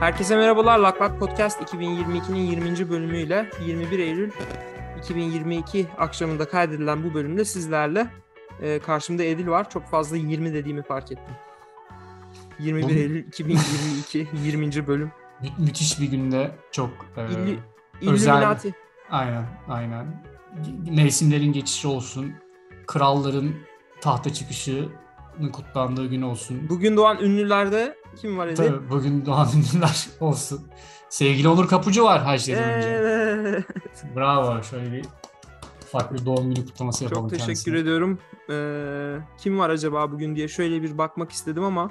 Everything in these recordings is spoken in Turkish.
Herkese merhabalar. Laklak Podcast 2022'nin 20. bölümüyle 21 Eylül 2022 akşamında kaydedilen bu bölümde sizlerle e, karşımda Edil var. Çok fazla 20 dediğimi fark ettim. 21 Oğlum. Eylül 2022 20. bölüm. Mü- müthiş bir günde çok e, İlli, özel. Aynen aynen mevsimlerin geçişi olsun kralların tahta çıkışının kutlandığı gün olsun. Bugün doğan ünlülerde kim var Edil? Tabii bugün doğan ünlüler olsun. Sevgili Onur Kapıcı var her şeyden önce. Evet. Bravo şöyle bir ufak bir doğum günü kutlaması yapalım Çok teşekkür kendisine. ediyorum. Ee, kim var acaba bugün diye şöyle bir bakmak istedim ama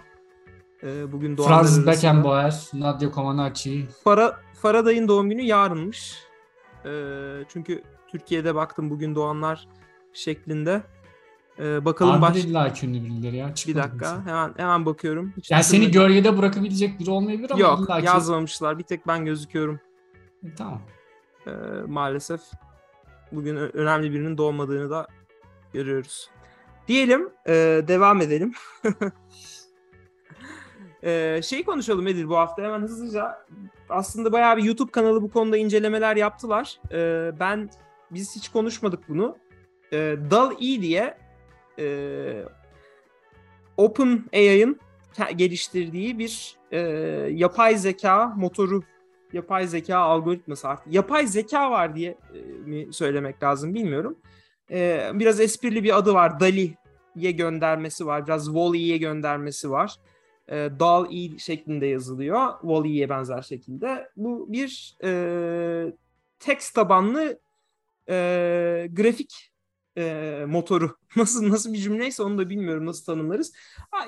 e, bugün doğanlar Franz Beckenbauer, Nadia Comaneci. Fara, Faraday'ın doğum günü yarınmış. Ee, çünkü Türkiye'de baktım bugün doğanlar şeklinde. Ee, bakalım baş... illa ünlü birileri ya. Bir çıkmadı dakika kimse. hemen hemen bakıyorum. Hiç Yani seni gölgede bırakabilecek biri olmayabilir ama Yok illa ki... yazmamışlar. Bir tek ben gözüküyorum E, Tamam. ee, maalesef. Bugün önemli birinin doğmadığını da görüyoruz. Diyelim e, devam edelim. Ee, şey konuşalım Edil bu hafta hemen hızlıca. Aslında bayağı bir YouTube kanalı bu konuda incelemeler yaptılar. Ee, ben biz hiç konuşmadık bunu. Ee, DAL-E diye e, OpenAI'ın geliştirdiği bir e, yapay zeka motoru, yapay zeka algoritması artık. Yapay zeka var diye e, mi söylemek lazım bilmiyorum. Ee, biraz esprili bir adı var. DALI-ye göndermesi var. Biraz Wall-E'ye göndermesi var e, DAL-E şeklinde yazılıyor. Wall-E'ye benzer şekilde. Bu bir e, text tabanlı e, grafik e, motoru. Nasıl nasıl bir cümleyse onu da bilmiyorum nasıl tanımlarız.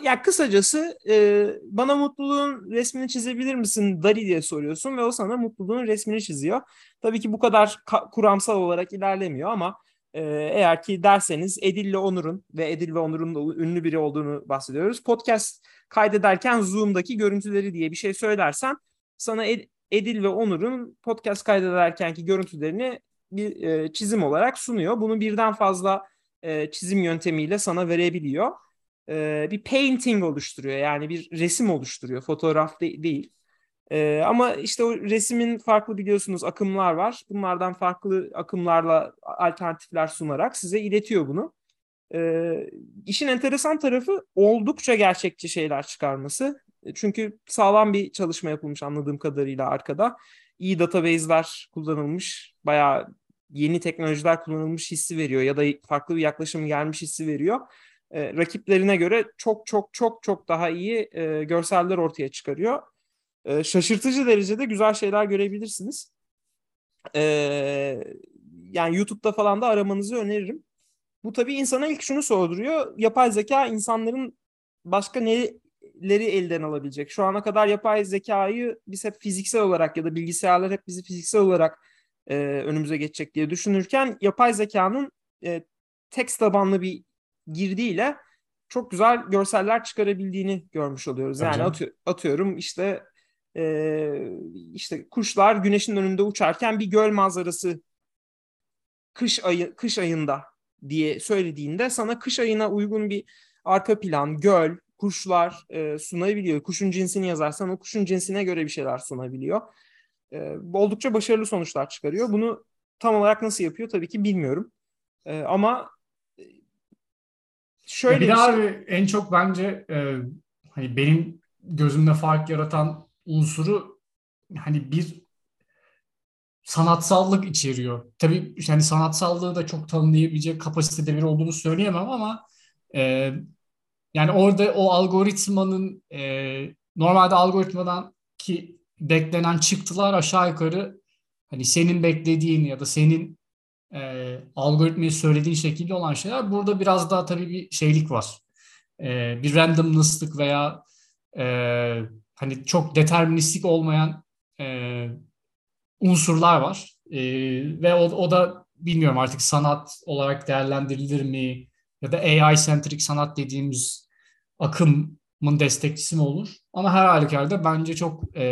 Ya kısacası e, bana mutluluğun resmini çizebilir misin Dali diye soruyorsun ve o sana mutluluğun resmini çiziyor. Tabii ki bu kadar ka- kuramsal olarak ilerlemiyor ama e, eğer ki derseniz Edil ile Onur'un ve Edil ve Onur'un da ünlü biri olduğunu bahsediyoruz. Podcast kaydederken Zoom'daki görüntüleri diye bir şey söylersen sana Ed- Edil ve Onur'un podcast kaydederkenki görüntülerini bir e, çizim olarak sunuyor. Bunu birden fazla e, çizim yöntemiyle sana verebiliyor. E, bir painting oluşturuyor yani bir resim oluşturuyor fotoğraf de- değil. E, ama işte o resmin farklı biliyorsunuz akımlar var. Bunlardan farklı akımlarla alternatifler sunarak size iletiyor bunu. Ee, işin enteresan tarafı oldukça gerçekçi şeyler çıkarması. Çünkü sağlam bir çalışma yapılmış anladığım kadarıyla arkada. İyi database'ler kullanılmış, bayağı yeni teknolojiler kullanılmış hissi veriyor ya da farklı bir yaklaşım gelmiş hissi veriyor. Ee, rakiplerine göre çok çok çok çok daha iyi e, görseller ortaya çıkarıyor. Ee, şaşırtıcı derecede güzel şeyler görebilirsiniz. Ee, yani YouTube'da falan da aramanızı öneririm. Bu tabii insana ilk şunu sorduruyor. Yapay zeka insanların başka neleri elden alabilecek? Şu ana kadar yapay zekayı biz hep fiziksel olarak ya da bilgisayarlar hep bizi fiziksel olarak e, önümüze geçecek diye düşünürken yapay zekanın e, text tabanlı bir girdiyle çok güzel görseller çıkarabildiğini görmüş oluyoruz. Yani atı- atıyorum işte e, işte kuşlar güneşin önünde uçarken bir göl manzarası kış ayı kış ayında diye söylediğinde sana kış ayına uygun bir arka plan, göl, kuşlar e, sunabiliyor. Kuşun cinsini yazarsan o kuşun cinsine göre bir şeyler sunabiliyor. E, oldukça başarılı sonuçlar çıkarıyor. Bunu tam olarak nasıl yapıyor tabii ki bilmiyorum. E, ama e, şöyle bir bir de şey- en çok bence e, hani benim gözümde fark yaratan unsuru hani bir sanatsallık içeriyor. Tabii yani sanatsallığı da çok tanımlayabilecek kapasitede biri olduğunu söyleyemem ama e, yani orada o algoritmanın e, normalde algoritmadan ki beklenen çıktılar aşağı yukarı hani senin beklediğin ya da senin e, algoritmayı söylediğin şekilde olan şeyler. Burada biraz daha tabii bir şeylik var. E, bir randomness'lık veya e, hani çok deterministik olmayan e, unsurlar var. E, ve o, o da bilmiyorum artık sanat olarak değerlendirilir mi ya da AI-centric sanat dediğimiz akımın destekçisi mi olur? Ama her halükarda bence çok e,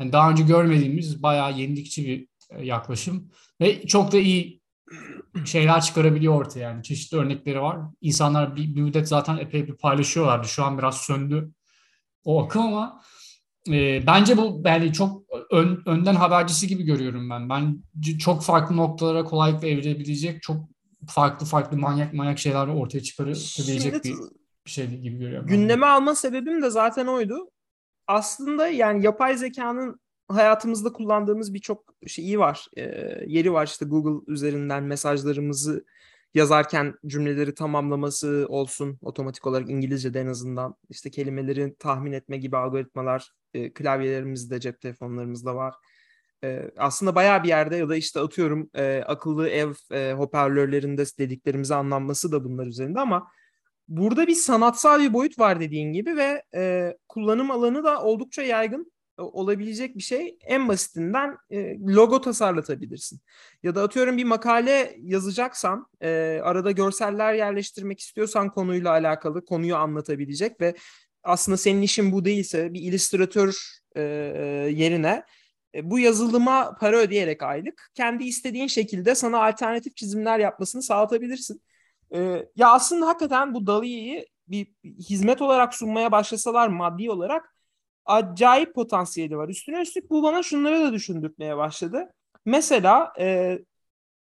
yani daha önce görmediğimiz bayağı yenilikçi bir e, yaklaşım ve çok da iyi şeyler çıkarabiliyor ortaya yani çeşitli örnekleri var. İnsanlar bir, bir müddet zaten epey bir paylaşıyorlardı. Şu an biraz söndü o akım ama e, bence bu yani çok ön, önden habercisi gibi görüyorum ben. Ben çok farklı noktalara kolaylıkla evrilebilecek çok farklı farklı manyak manyak şeyler ortaya çıkarabilecek bir, bir şey gibi görüyorum. Gündeme ben. alma sebebim de zaten oydu. Aslında yani yapay zekanın hayatımızda kullandığımız birçok şeyi var. E, yeri var işte Google üzerinden mesajlarımızı yazarken cümleleri tamamlaması olsun otomatik olarak İngilizce'de en azından işte kelimeleri tahmin etme gibi algoritmalar e, klavyelerimizde cep telefonlarımızda var. E, aslında bayağı bir yerde ya da işte atıyorum e, akıllı ev e, hoparlörlerinde dediklerimizi anlanması da bunlar üzerinde ama burada bir sanatsal bir boyut var dediğin gibi ve e, kullanım alanı da oldukça yaygın olabilecek bir şey en basitinden e, logo tasarlatabilirsin. Ya da atıyorum bir makale yazacaksan e, arada görseller yerleştirmek istiyorsan konuyla alakalı konuyu anlatabilecek ve aslında senin işin bu değilse bir illüstratör e, yerine e, bu yazılıma para ödeyerek aylık kendi istediğin şekilde sana alternatif çizimler yapmasını sağlatabilirsin. E, ya aslında hakikaten bu DALL-E'yi bir hizmet olarak sunmaya başlasalar maddi olarak acayip potansiyeli var. Üstüne üstlük bu bana şunları da düşündürtmeye başladı. Mesela e,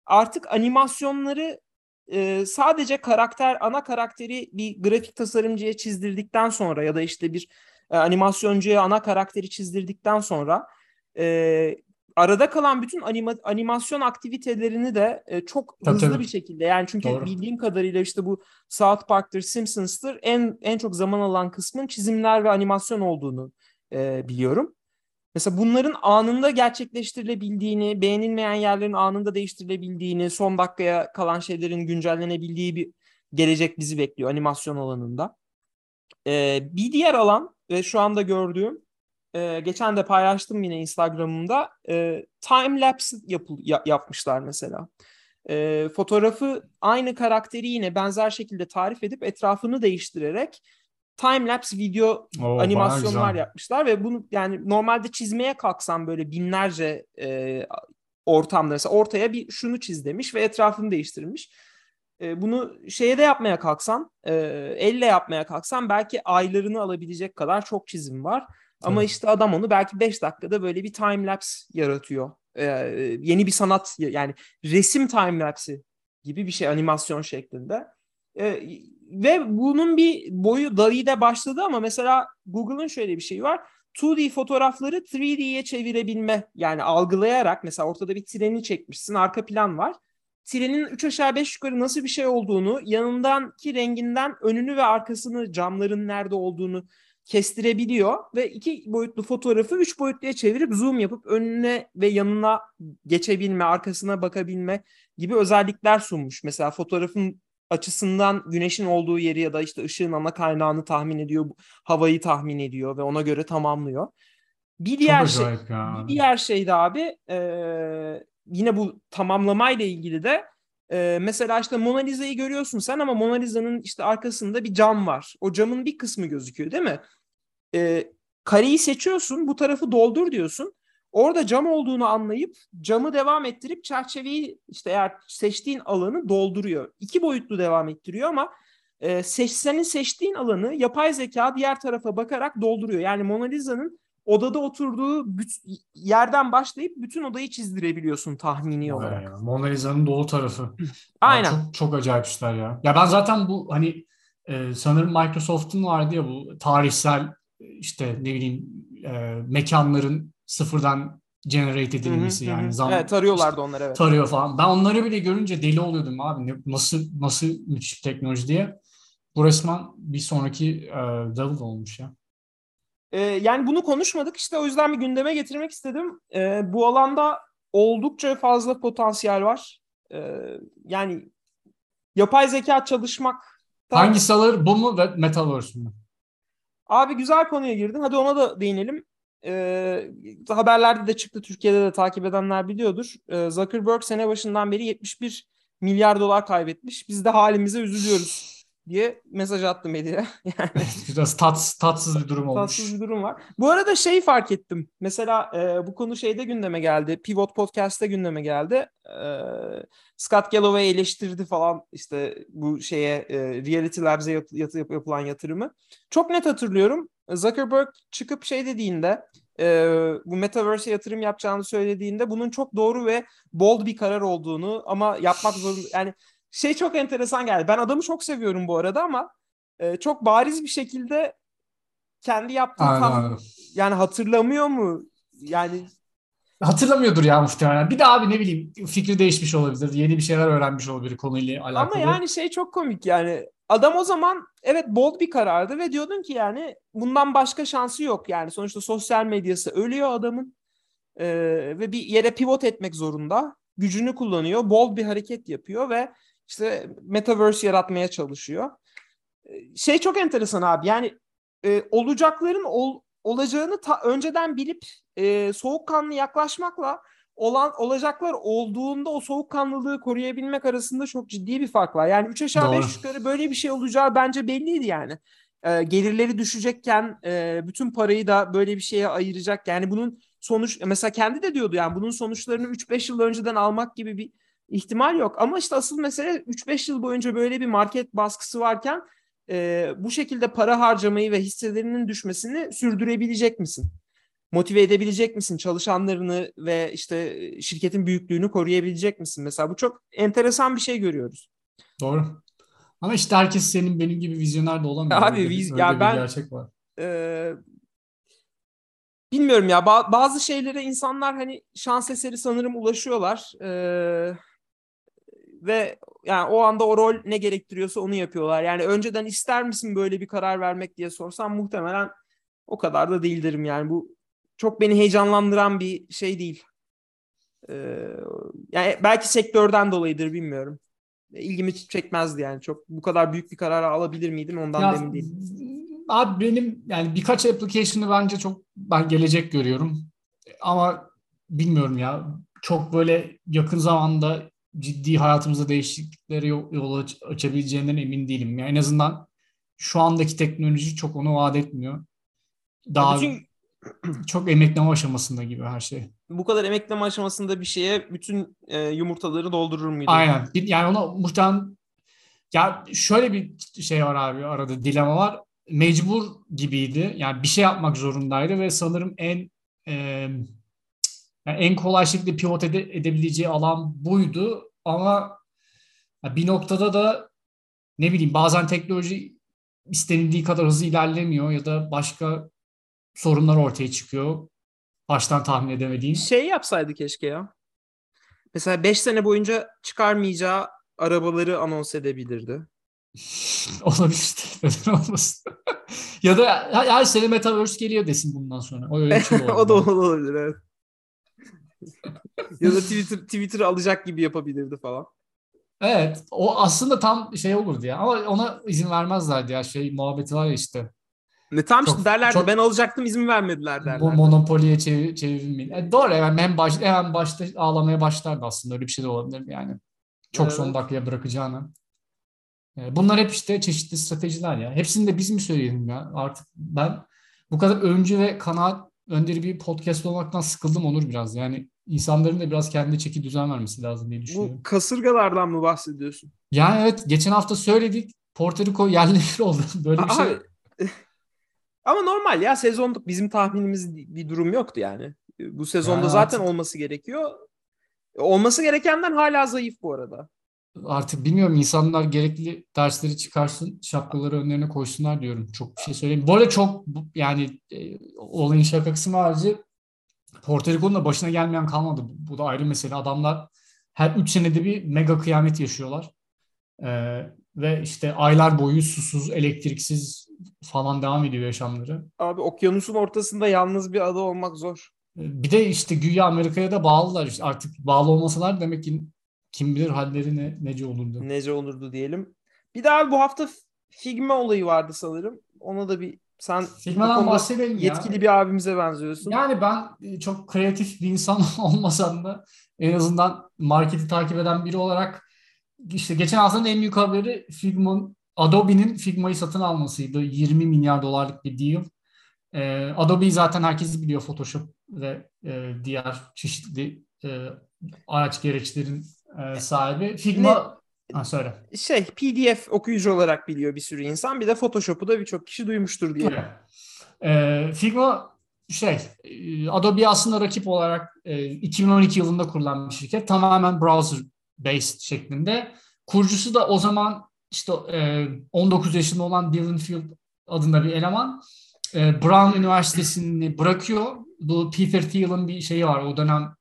artık animasyonları e, sadece karakter, ana karakteri bir grafik tasarımcıya çizdirdikten sonra ya da işte bir e, animasyoncuya ana karakteri çizdirdikten sonra e, arada kalan bütün anima, animasyon aktivitelerini de e, çok tabii, hızlı tabii. bir şekilde yani çünkü Doğru. bildiğim kadarıyla işte bu South Park'tır, Simpsons'tır en en çok zaman alan kısmın çizimler ve animasyon olduğunu e, biliyorum. Mesela bunların anında gerçekleştirilebildiğini, beğenilmeyen yerlerin anında değiştirilebildiğini, son dakikaya kalan şeylerin güncellenebildiği bir gelecek bizi bekliyor animasyon alanında. Ee, bir diğer alan ve şu anda gördüğüm, e, geçen de paylaştım yine Instagram'ımda, e, time lapse yapı, ya, yapmışlar mesela. E, fotoğrafı aynı karakteri yine benzer şekilde tarif edip etrafını değiştirerek time lapse video Oo, animasyonlar yapmışlar ve bunu yani normalde çizmeye kalksam böyle binlerce e, ortamda mesela ortaya bir şunu çiz demiş ve etrafını değiştirmiş. E, bunu şeye de yapmaya kalksan, e, elle yapmaya kalksan belki aylarını alabilecek kadar çok çizim var. Ama işte adam onu belki 5 dakikada böyle bir time lapse yaratıyor. E, yeni bir sanat yani resim time lapse'i gibi bir şey animasyon şeklinde. E, ve bunun bir boyu DALL-E'de başladı ama mesela Google'ın şöyle bir şeyi var. 2D fotoğrafları 3D'ye çevirebilme yani algılayarak mesela ortada bir treni çekmişsin arka plan var. Trenin 3 aşağı 5 yukarı nasıl bir şey olduğunu yanındaki renginden önünü ve arkasını camların nerede olduğunu kestirebiliyor ve iki boyutlu fotoğrafı üç boyutluya çevirip zoom yapıp önüne ve yanına geçebilme, arkasına bakabilme gibi özellikler sunmuş. Mesela fotoğrafın açısından güneşin olduğu yeri ya da işte ışığın ana kaynağını tahmin ediyor, havayı tahmin ediyor ve ona göre tamamlıyor. Bir diğer şey, bir diğer şey de abi e, yine bu tamamlamayla ilgili de e, mesela işte Mona Lisa'yı görüyorsun sen ama Mona Lisa'nın işte arkasında bir cam var. O camın bir kısmı gözüküyor değil mi? E, kareyi seçiyorsun, bu tarafı doldur diyorsun. Orada cam olduğunu anlayıp camı devam ettirip çerçeveyi işte eğer seçtiğin alanı dolduruyor. İki boyutlu devam ettiriyor ama e, seç, senin seçtiğin alanı yapay zeka diğer tarafa bakarak dolduruyor. Yani Mona Lisa'nın odada oturduğu yerden başlayıp bütün odayı çizdirebiliyorsun tahmini Vay olarak. Ya, Mona Lisa'nın doğu tarafı. Aynen. Ya çok, çok acayip işler ya. Ya ben zaten bu hani e, sanırım Microsoft'un vardı ya bu tarihsel işte ne bileyim e, mekanların sıfırdan generate edilmesi hı hı, yani. Zam, evet tarıyorlardı işte, onları evet. Tarıyor falan. Ben onları bile görünce deli oluyordum abi. Ne, nasıl nasıl müthiş bir teknoloji diye. Bu resmen bir sonraki e, level olmuş ya. Ee, yani bunu konuşmadık işte o yüzden bir gündeme getirmek istedim. Ee, bu alanda oldukça fazla potansiyel var. Ee, yani yapay zeka çalışmak Hangisi alır bu mu ve Metaverse mü? Abi güzel konuya girdin. Hadi ona da değinelim e, haberlerde de çıktı Türkiye'de de takip edenler biliyordur. E, Zuckerberg sene başından beri 71 milyar dolar kaybetmiş. Biz de halimize üzülüyoruz diye mesaj attı medyaya. Yani biraz tats, tatsız bir durum olmuş. Tatsız bir durum var. Bu arada şey fark ettim. Mesela e, bu konu şeyde gündeme geldi. Pivot Podcast'ta gündeme geldi. E, Scott Galloway eleştirdi falan işte bu şeye e, Reality Labs'e yat, yat, yapılan yatırımı. Çok net hatırlıyorum. Zuckerberg çıkıp şey dediğinde e, bu Metaverse'e yatırım yapacağını söylediğinde bunun çok doğru ve bold bir karar olduğunu ama yapmak zorunda yani şey çok enteresan geldi. Ben adamı çok seviyorum bu arada ama e, çok bariz bir şekilde kendi yaptığı Aynen, tam aynen. yani hatırlamıyor mu? Yani Hatırlamıyordur ya muhtemelen. Bir de abi ne bileyim fikri değişmiş olabilir. Yeni bir şeyler öğrenmiş olabilir konuyla alakalı. ama yani şey çok komik yani adam o zaman evet bold bir karardı ve diyordun ki yani bundan başka şansı yok yani sonuçta sosyal medyası ölüyor adamın Ee, ve bir yere pivot etmek zorunda gücünü kullanıyor bold bir hareket yapıyor ve işte metaverse yaratmaya çalışıyor Ee, şey çok enteresan abi yani e, olacakların ol, olacağını ta, önceden bilip e, soğukkanlı yaklaşmakla olan olacaklar olduğunda o soğukkanlılığı koruyabilmek arasında çok ciddi bir fark var. Yani 3 aşağı Doğru. 5 yukarı böyle bir şey olacağı bence belliydi yani. E, gelirleri düşecekken e, bütün parayı da böyle bir şeye ayıracak. Yani bunun sonuç mesela kendi de diyordu yani bunun sonuçlarını 3-5 yıl önceden almak gibi bir ihtimal yok. Ama işte asıl mesele 3-5 yıl boyunca böyle bir market baskısı varken e, bu şekilde para harcamayı ve hisselerinin düşmesini sürdürebilecek misin? Motive edebilecek misin? Çalışanlarını ve işte e, şirketin büyüklüğünü koruyabilecek misin? Mesela bu çok enteresan bir şey görüyoruz. Doğru. Ama işte herkes senin benim gibi vizyoner de olamıyor. Abi, Öyle viz- ya ben- gerçek var. Ee, bilmiyorum ya ba- bazı şeylere insanlar hani şans eseri sanırım ulaşıyorlar Ee, ve yani o anda o rol ne gerektiriyorsa onu yapıyorlar. Yani önceden ister misin böyle bir karar vermek diye sorsam muhtemelen o kadar da değil derim yani bu çok beni heyecanlandıran bir şey değil. Ee, yani belki sektörden dolayıdır bilmiyorum. İlgimi çekmezdi yani çok bu kadar büyük bir karar alabilir miydim ondan Ya, emin değilim. Abi benim yani birkaç application'ı bence çok ben gelecek görüyorum. Ama bilmiyorum ya. Çok böyle yakın zamanda ciddi hayatımızda değişikliklere yol, yol aç- açabileceğinden emin değilim. Yani en azından şu andaki teknoloji çok onu vaat etmiyor. Daha Bütün çok emekleme aşamasında gibi her şey. bu kadar emekleme aşamasında bir şeye bütün e, yumurtaları doldurur muydun? Aynen. Yani ona muhtemelen ya şöyle bir şey var abi arada dilema var. Mecbur gibiydi. Yani bir şey yapmak zorundaydı ve sanırım en e, yani en kolay şekilde pivot ede- edebileceği alan buydu. Ama bir noktada da ne bileyim bazen teknoloji istenildiği kadar hızlı ilerlemiyor ya da başka sorunlar ortaya çıkıyor. Baştan tahmin edemediğin. Şey yapsaydı keşke ya. Mesela 5 sene boyunca çıkarmayacağı arabaları anons edebilirdi. Olabilir. Neden olmasın? ya da her, sene Metaverse geliyor desin bundan sonra. O öyle şey o da olabilir. olabilir evet. ya da Twitter Twitter'ı alacak gibi yapabilirdi falan. Evet. O aslında tam şey olurdu ya. Ama ona izin vermezlerdi ya. Şey muhabbeti var ya işte. Ne tam Çok- işte derlerdi çok- ben alacaktım izin vermediler Bu derlerdi. monopoliye çevir. E, doğru hemen, hemen, baş, hemen başta ağlamaya başlardı aslında. Öyle bir şey de olabilir yani. Çok son Evet. dakikaya bırakacağını. E, Bunlar hep işte çeşitli stratejiler ya. Hepsini de biz mi söyleyelim ya? Artık ben bu kadar öncü ve kanaat önderi bir podcast olmaktan sıkıldım Onur biraz. Yani insanların da biraz kendi çeki düzen vermesi lazım diye düşünüyorum. Bu kasırgalardan mı bahsediyorsun? Yani evet geçen hafta söyledik. Porto Rico yerli bir oldu. Böyle bir şey. Ama normal ya sezonluk bizim tahminimiz bir durum yoktu yani. Bu sezonda Yani zaten artık- olması gerekiyor. Olması gerekenden hala zayıf bu arada. Artık bilmiyorum insanlar gerekli dersleri çıkarsın, şapkaları önlerine koysunlar diyorum. Çok bir şey söyleyeyim. Bu arada çok yani e, olayın şaka kısmı harici Porto Rico'nun da başına gelmeyen kalmadı. Bu, da ayrı mesele. Adamlar her 3 senede bir mega kıyamet yaşıyorlar. Ee, ve işte aylar boyu susuz, elektriksiz falan devam ediyor yaşamları. Abi okyanusun ortasında yalnız bir ada olmak zor. Ee, Bir de işte güya Amerika'ya da bağlılar. İşte artık bağlı olmasalar demek ki kim bilir halleri ne, nece olurdu. Nece olurdu diyelim. Bir daha bu hafta Figma olayı vardı sanırım. Ona da bir sen konuda bahsedelim ya. yetkili bir abimize benziyorsun. Yani ben e, çok kreatif bir insan olmasam da en azından marketi takip eden biri olarak işte geçen haftanın en büyük haberi Figma, Adobe'nin Figma'yı satın almasıydı. 20 milyar dolarlık bir deal. Ee, Adobe'yi zaten herkes biliyor Photoshop ve e, diğer çeşitli e, araç gereçlerin e, sahibi. Figma ha, söyle. Şey PDF okuyucu olarak biliyor bir sürü insan. Bir de Photoshop'u da birçok kişi duymuştur diye. E, Figma şey Adobe aslında rakip olarak e, 2012 yılında kurulan bir şirket. Tamamen browser based şeklinde. Kurucusu da o zaman işte e, 19 yaşında olan Dylan Field adında bir eleman. E, Brown Üniversitesi'ni bırakıyor. Bu Peter Thiel'in bir şeyi var. O dönem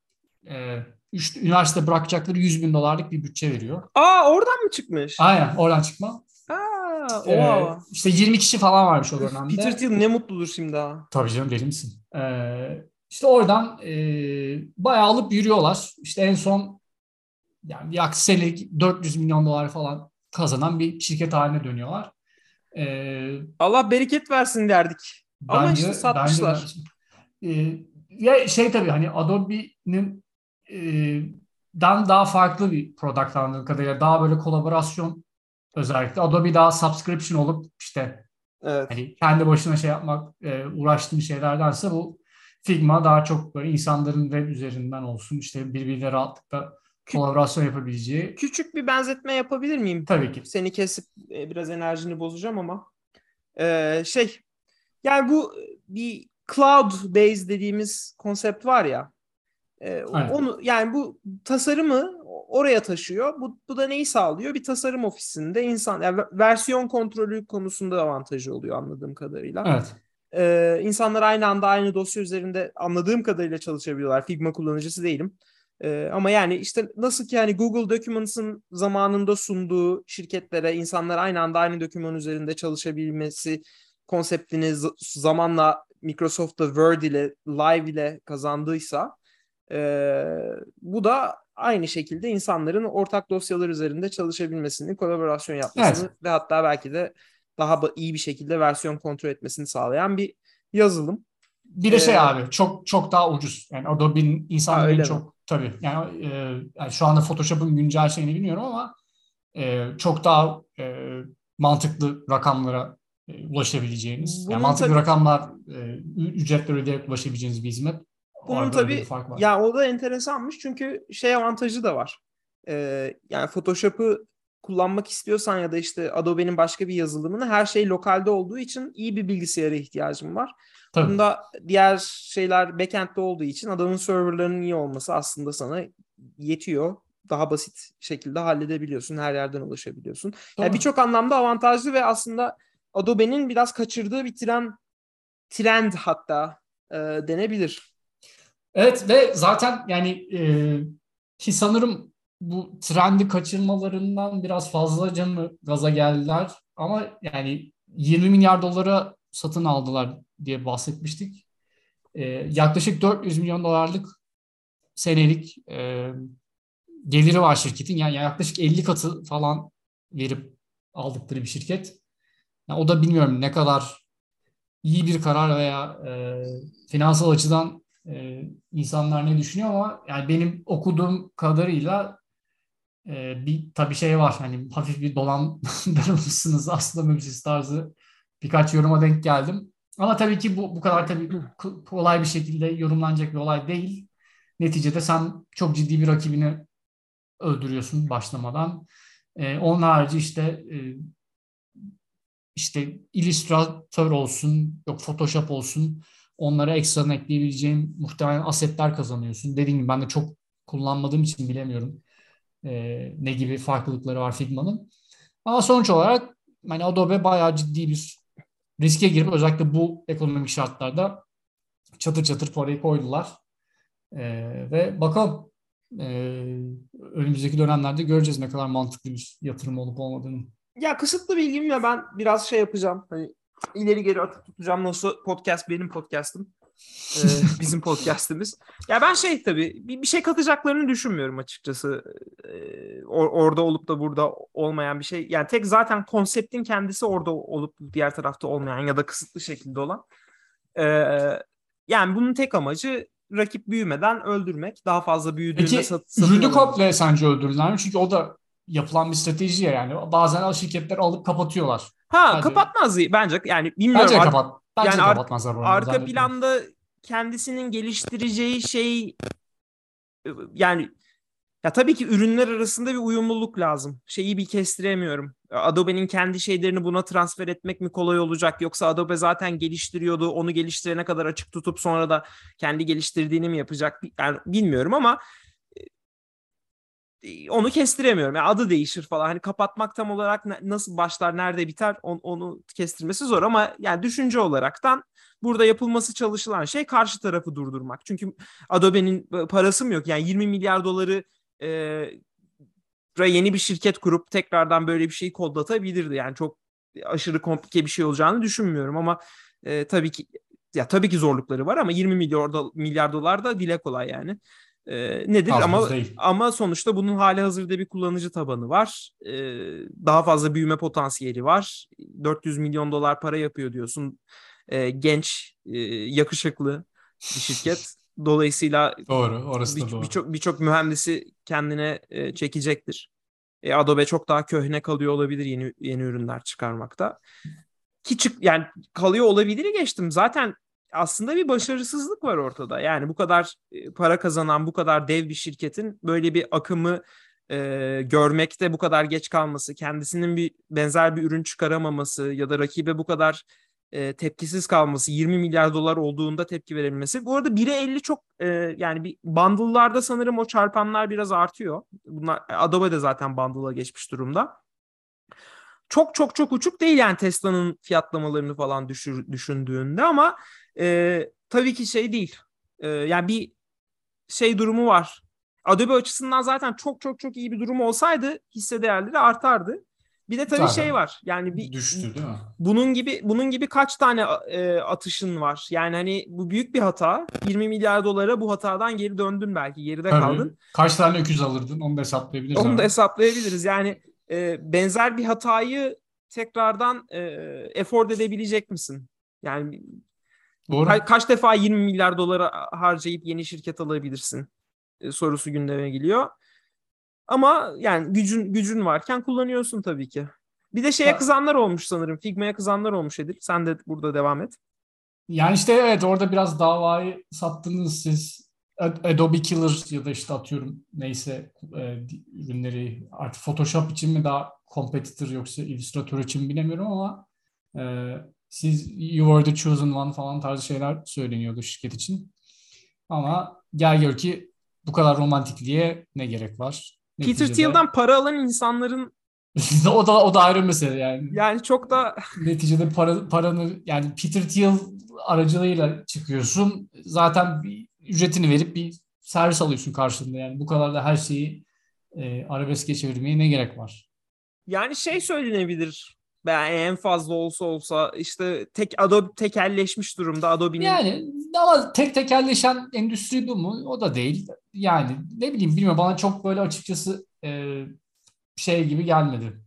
e, üç, üniversite bırakacakları 100 bin dolarlık bir bütçe veriyor. Aa oradan mı çıkmış? Aynen oradan çıkma. Aa, ee, işte 20 kişi falan varmış o dönemde. Peter Thiel ne mutludur şimdi ha. Tabii canım deli misin? Ee, işte oradan e, bayağı alıp yürüyorlar. İşte en son yani yaklaşık senelik 400 milyon dolar falan kazanan bir şirket haline dönüyorlar. Ee, Allah bereket versin derdik. Bence, Ama işte satmışlar. Bence, e, ya şey tabii hani Adobe'nin e, dan daha farklı bir product anladığım kadarıyla daha böyle kolaborasyon özellikle Adobe daha subscription olup işte evet. hani kendi başına şey yapmak e, uğraştığım şeylerdense bu Figma daha çok böyle insanların web üzerinden olsun işte birbiriyle rahatlıkla kolaborasyon yapabileceği. Küçük bir benzetme yapabilir miyim? Tabii ki. Seni kesip e, biraz enerjini bozacağım ama ee, şey yani bu bir cloud base dediğimiz konsept var ya e, onu yani bu tasarımı oraya taşıyor. Bu, bu da neyi sağlıyor? Bir tasarım ofisinde insan yani versiyon kontrolü konusunda avantajı oluyor anladığım kadarıyla. Evet. Ee, insanlar aynı anda aynı dosya üzerinde anladığım kadarıyla çalışabiliyorlar. Figma kullanıcısı değilim. Ee, ama yani işte nasıl ki yani Google Documents'ın zamanında sunduğu şirketlere insanlar aynı anda aynı doküman üzerinde çalışabilmesi konseptini zamanla Microsoft'ta Word ile Live ile kazandıysa e, bu da aynı şekilde insanların ortak dosyalar üzerinde çalışabilmesini, kolaborasyon yapmasını evet. ve hatta belki de daha iyi bir şekilde versiyon kontrol etmesini sağlayan bir yazılım. Bir de şey ee, abi çok çok daha ucuz. Yani Adobe'nin insanların çok mi? tabii yani, e, yani şu anda Photoshop'un güncel şeyini bilmiyorum ama e, çok daha e, mantıklı rakamlara e, ulaşabileceğiniz, Bunun yani mantıklı tabii, rakamlar e, ücretler ödeyerek ulaşabileceğiniz bir hizmet. Bunun tabii ya o da enteresanmış çünkü şey avantajı da var. Ee, yani Photoshop'ı kullanmak istiyorsan ya da işte Adobe'nin başka bir yazılımını her şey lokalde olduğu için iyi bir bilgisayara ihtiyacım var. Tabii. Bunda diğer şeyler backend'de olduğu için Adobe'nin serverlarının iyi olması aslında sana yetiyor. Daha basit şekilde halledebiliyorsun. Her yerden ulaşabiliyorsun. Yani birçok anlamda avantajlı ve aslında Adobe'nin biraz kaçırdığı bir trend trend hatta e, denebilir. Evet ve zaten yani e, ki sanırım bu trendi kaçırmalarından biraz fazla canı gaza geldiler. Ama yani 20 milyar dolara satın aldılar diye bahsetmiştik. E, yaklaşık 400 milyon dolarlık senelik e, geliri var şirketin. Yani yaklaşık 50 katı falan verip aldıkları bir şirket. Yani o da bilmiyorum ne kadar iyi bir karar veya e, finansal açıdan e, insanlar ne düşünüyor ama yani benim okuduğum kadarıyla e, bir tabii şey var hani hafif bir dolandırılmışsınız aslında müzis tarzı birkaç yoruma denk geldim. Ama tabii ki bu bu kadar tabii kolay bir şekilde yorumlanacak bir olay değil. Neticede sen çok ciddi bir rakibini öldürüyorsun başlamadan. E, onun harici işte e, işte Illustrator olsun, yok Photoshop olsun onlara ekstra ekleyebileceğin muhtemelen asetler kazanıyorsun. Dediğim gibi ben de çok kullanmadığım için bilemiyorum e, ne gibi farklılıkları var Figma'nın. Ama sonuç olarak hani Adobe bayağı ciddi bir riske girip özellikle bu ekonomik şartlarda çatır çatır parayı koydular. E, ve bakalım e, önümüzdeki dönemlerde göreceğiz ne kadar mantıklı bir yatırım olup olmadığını. Ya kısıtlı bilgim ve ben biraz şey yapacağım. Hani ileri geri atıp tutacağım. Nasıl podcast benim podcast'ım. ee, bizim podcast'imiz. Ya ben şey tabii bir, bir şey katacaklarını düşünmüyorum açıkçası. Ee, or, orada olup da burada olmayan bir şey. Yani tek zaten konseptin kendisi orada olup diğer tarafta olmayan ya da kısıtlı şekilde olan. Ee, yani bunun tek amacı rakip büyümeden öldürmek. Daha fazla büyüdüğünde Peki, sat, Rudy Kople sence öldürürler mi? Çünkü o da yapılan bir strateji ya yani. Bazen şirketler alıp kapatıyorlar. Ha bence. kapatmaz bence yani bilmiyorum. Bence kapat. Bence yani kapatmazlar. Ar- arka planda kendisinin geliştireceği şey yani ya tabii ki ürünler arasında bir uyumluluk lazım. Şeyi bir kestiremiyorum. Adobe'nin kendi şeylerini buna transfer etmek mi kolay olacak yoksa Adobe zaten geliştiriyordu. Onu geliştirene kadar açık tutup sonra da kendi geliştirdiğini mi yapacak? Yani bilmiyorum ama e, onu kestiremiyorum. Yani adı değişir falan. Hani kapatmak tam olarak nasıl başlar, nerede biter onu, onu kestirmesi zor ama yani düşünce olaraktan burada yapılması çalışılan şey karşı tarafı durdurmak. Çünkü Adobe'nin parası mı yok? Yani 20 milyar doları e, yeni bir şirket kurup tekrardan böyle bir şeyi kodlatabilirdi. Yani çok aşırı komplike bir şey olacağını düşünmüyorum ama e, tabii ki ya tabii ki zorlukları var ama 20 milyar, milyar dolar da dile kolay yani. E, nedir Az ama değil. ama sonuçta bunun hali hazırda bir kullanıcı tabanı var. E, daha fazla büyüme potansiyeli var. 400 milyon dolar para yapıyor diyorsun. E, genç, e, yakışıklı bir şirket. Dolayısıyla doğru, orası da bir, doğru. Birçok birçok mühendisi kendine e, çekecektir. E, Adobe çok daha köhne kalıyor olabilir yeni yeni ürünler çıkarmakta. Ki çık yani kalıyor olabilir geçtim. Zaten aslında bir başarısızlık var ortada. Yani bu kadar e, para kazanan, bu kadar dev bir şirketin böyle bir akımı e, görmekte bu kadar geç kalması, kendisinin bir benzer bir ürün çıkaramaması ya da rakibe bu kadar e, tepkisiz kalması, 20 milyar dolar olduğunda tepki verilmesi. Bu arada 1'e 50 çok e, yani bir bundle'larda sanırım o çarpanlar biraz artıyor. Bunlar Adobe de zaten bundle'a geçmiş durumda. Çok çok çok uçuk değil yani Tesla'nın fiyatlamalarını falan düşür, düşündüğünde ama e, tabii ki şey değil. E, yani bir şey durumu var. Adobe açısından zaten çok çok çok iyi bir durum olsaydı hisse değerleri artardı. Bir de tabii Zaten şey var. Yani bir düştü değil mi? Bunun gibi bunun gibi kaç tane e, atışın var? Yani hani bu büyük bir hata. 20 milyar dolara bu hatadan geri döndün belki. Geride tabii. kaldın. Kaç tane öküz alırdın? Onu da hesaplayabiliriz. Onu abi. da hesaplayabiliriz. Yani e, benzer bir hatayı tekrardan e, afford edebilecek misin? Yani Doğru. Ka- kaç defa 20 milyar dolara harcayıp yeni şirket alabilirsin? E, sorusu gündeme geliyor. Ama yani gücün gücün varken kullanıyorsun tabii ki. Bir de şeye kızanlar olmuş sanırım. Figma'ya kızanlar olmuş Edip. Sen de burada devam et. Yani işte evet orada biraz davayı sattınız siz. Adobe Killer ya da işte atıyorum neyse e, ürünleri artık Photoshop için mi daha competitor yoksa Illustrator için mi bilemiyorum ama e, siz you were the chosen one falan tarzı şeyler söyleniyordu şirket için. Ama gel gör ki bu kadar romantikliğe ne gerek var? Peter Thiel'dan para alan insanların o da o da ayrı mesele yani. Yani çok da neticede para paranı yani Peter Thiel aracılığıyla çıkıyorsun. Zaten bir ücretini verip bir servis alıyorsun karşılığında. Yani bu kadar da her şeyi e, arabeske çevirmeye ne gerek var? Yani şey söylenebilir. Ben en fazla olsa olsa işte tek Adobe tekelleşmiş durumda Adobe'nin. Yani ama tek tekelleşen endüstri bu mu? O da değil. Yani ne bileyim bilmiyorum bana çok böyle açıkçası e, şey gibi gelmedi.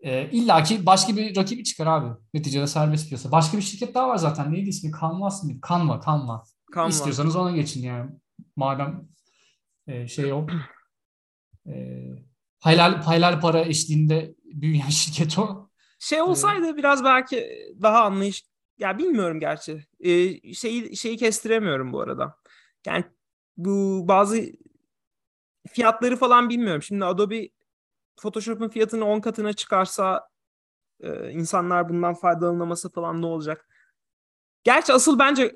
E, İlla ki başka bir rakibi çıkar abi. Neticede serbest piyasa. Başka bir şirket daha var zaten. Neydi ismi? Canvas mı? Canva, Canva. Canva. İstiyorsanız ona geçin yani. Madem e, şey o. E, hayal, hayal para eşliğinde büyüyen şirket o. Şey olsaydı evet. biraz belki daha anlayış ya bilmiyorum gerçi. Ee, şeyi şeyi kestiremiyorum bu arada. Yani bu bazı fiyatları falan bilmiyorum. Şimdi Adobe Photoshop'un fiyatını 10 katına çıkarsa e, insanlar bundan faydalanaması falan ne olacak? Gerçi asıl bence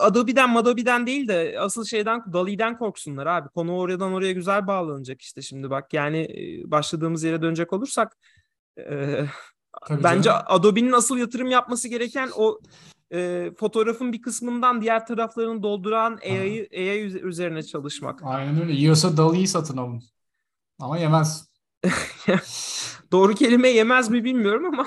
Adobe'den Madobe'den değil de asıl şeyden Dali'den korksunlar abi. Konu oradan oraya güzel bağlanacak işte şimdi bak. Yani başladığımız yere dönecek olursak e, bence canım. Adobe'nin asıl yatırım yapması gereken o e, fotoğrafın bir kısmından diğer taraflarını dolduran AI, AI üzerine çalışmak. Aynen öyle. Yiyorsa Dali'yi satın alın. Ama yemez. Doğru kelime yemez mi bilmiyorum ama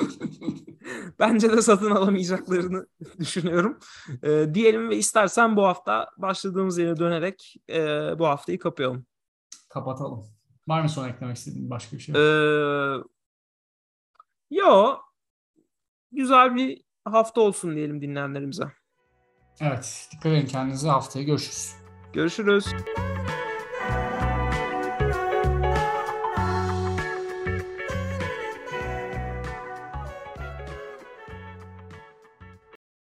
bence de satın alamayacaklarını düşünüyorum. E, diyelim ve istersen bu hafta başladığımız yere dönerek e, bu haftayı kapayalım. Kapatalım. Var mı son eklemek istediğin başka bir şey? Ee, yo. Güzel bir hafta olsun diyelim dinleyenlerimize. Evet. Dikkat edin kendinize. Haftaya görüşürüz. Görüşürüz.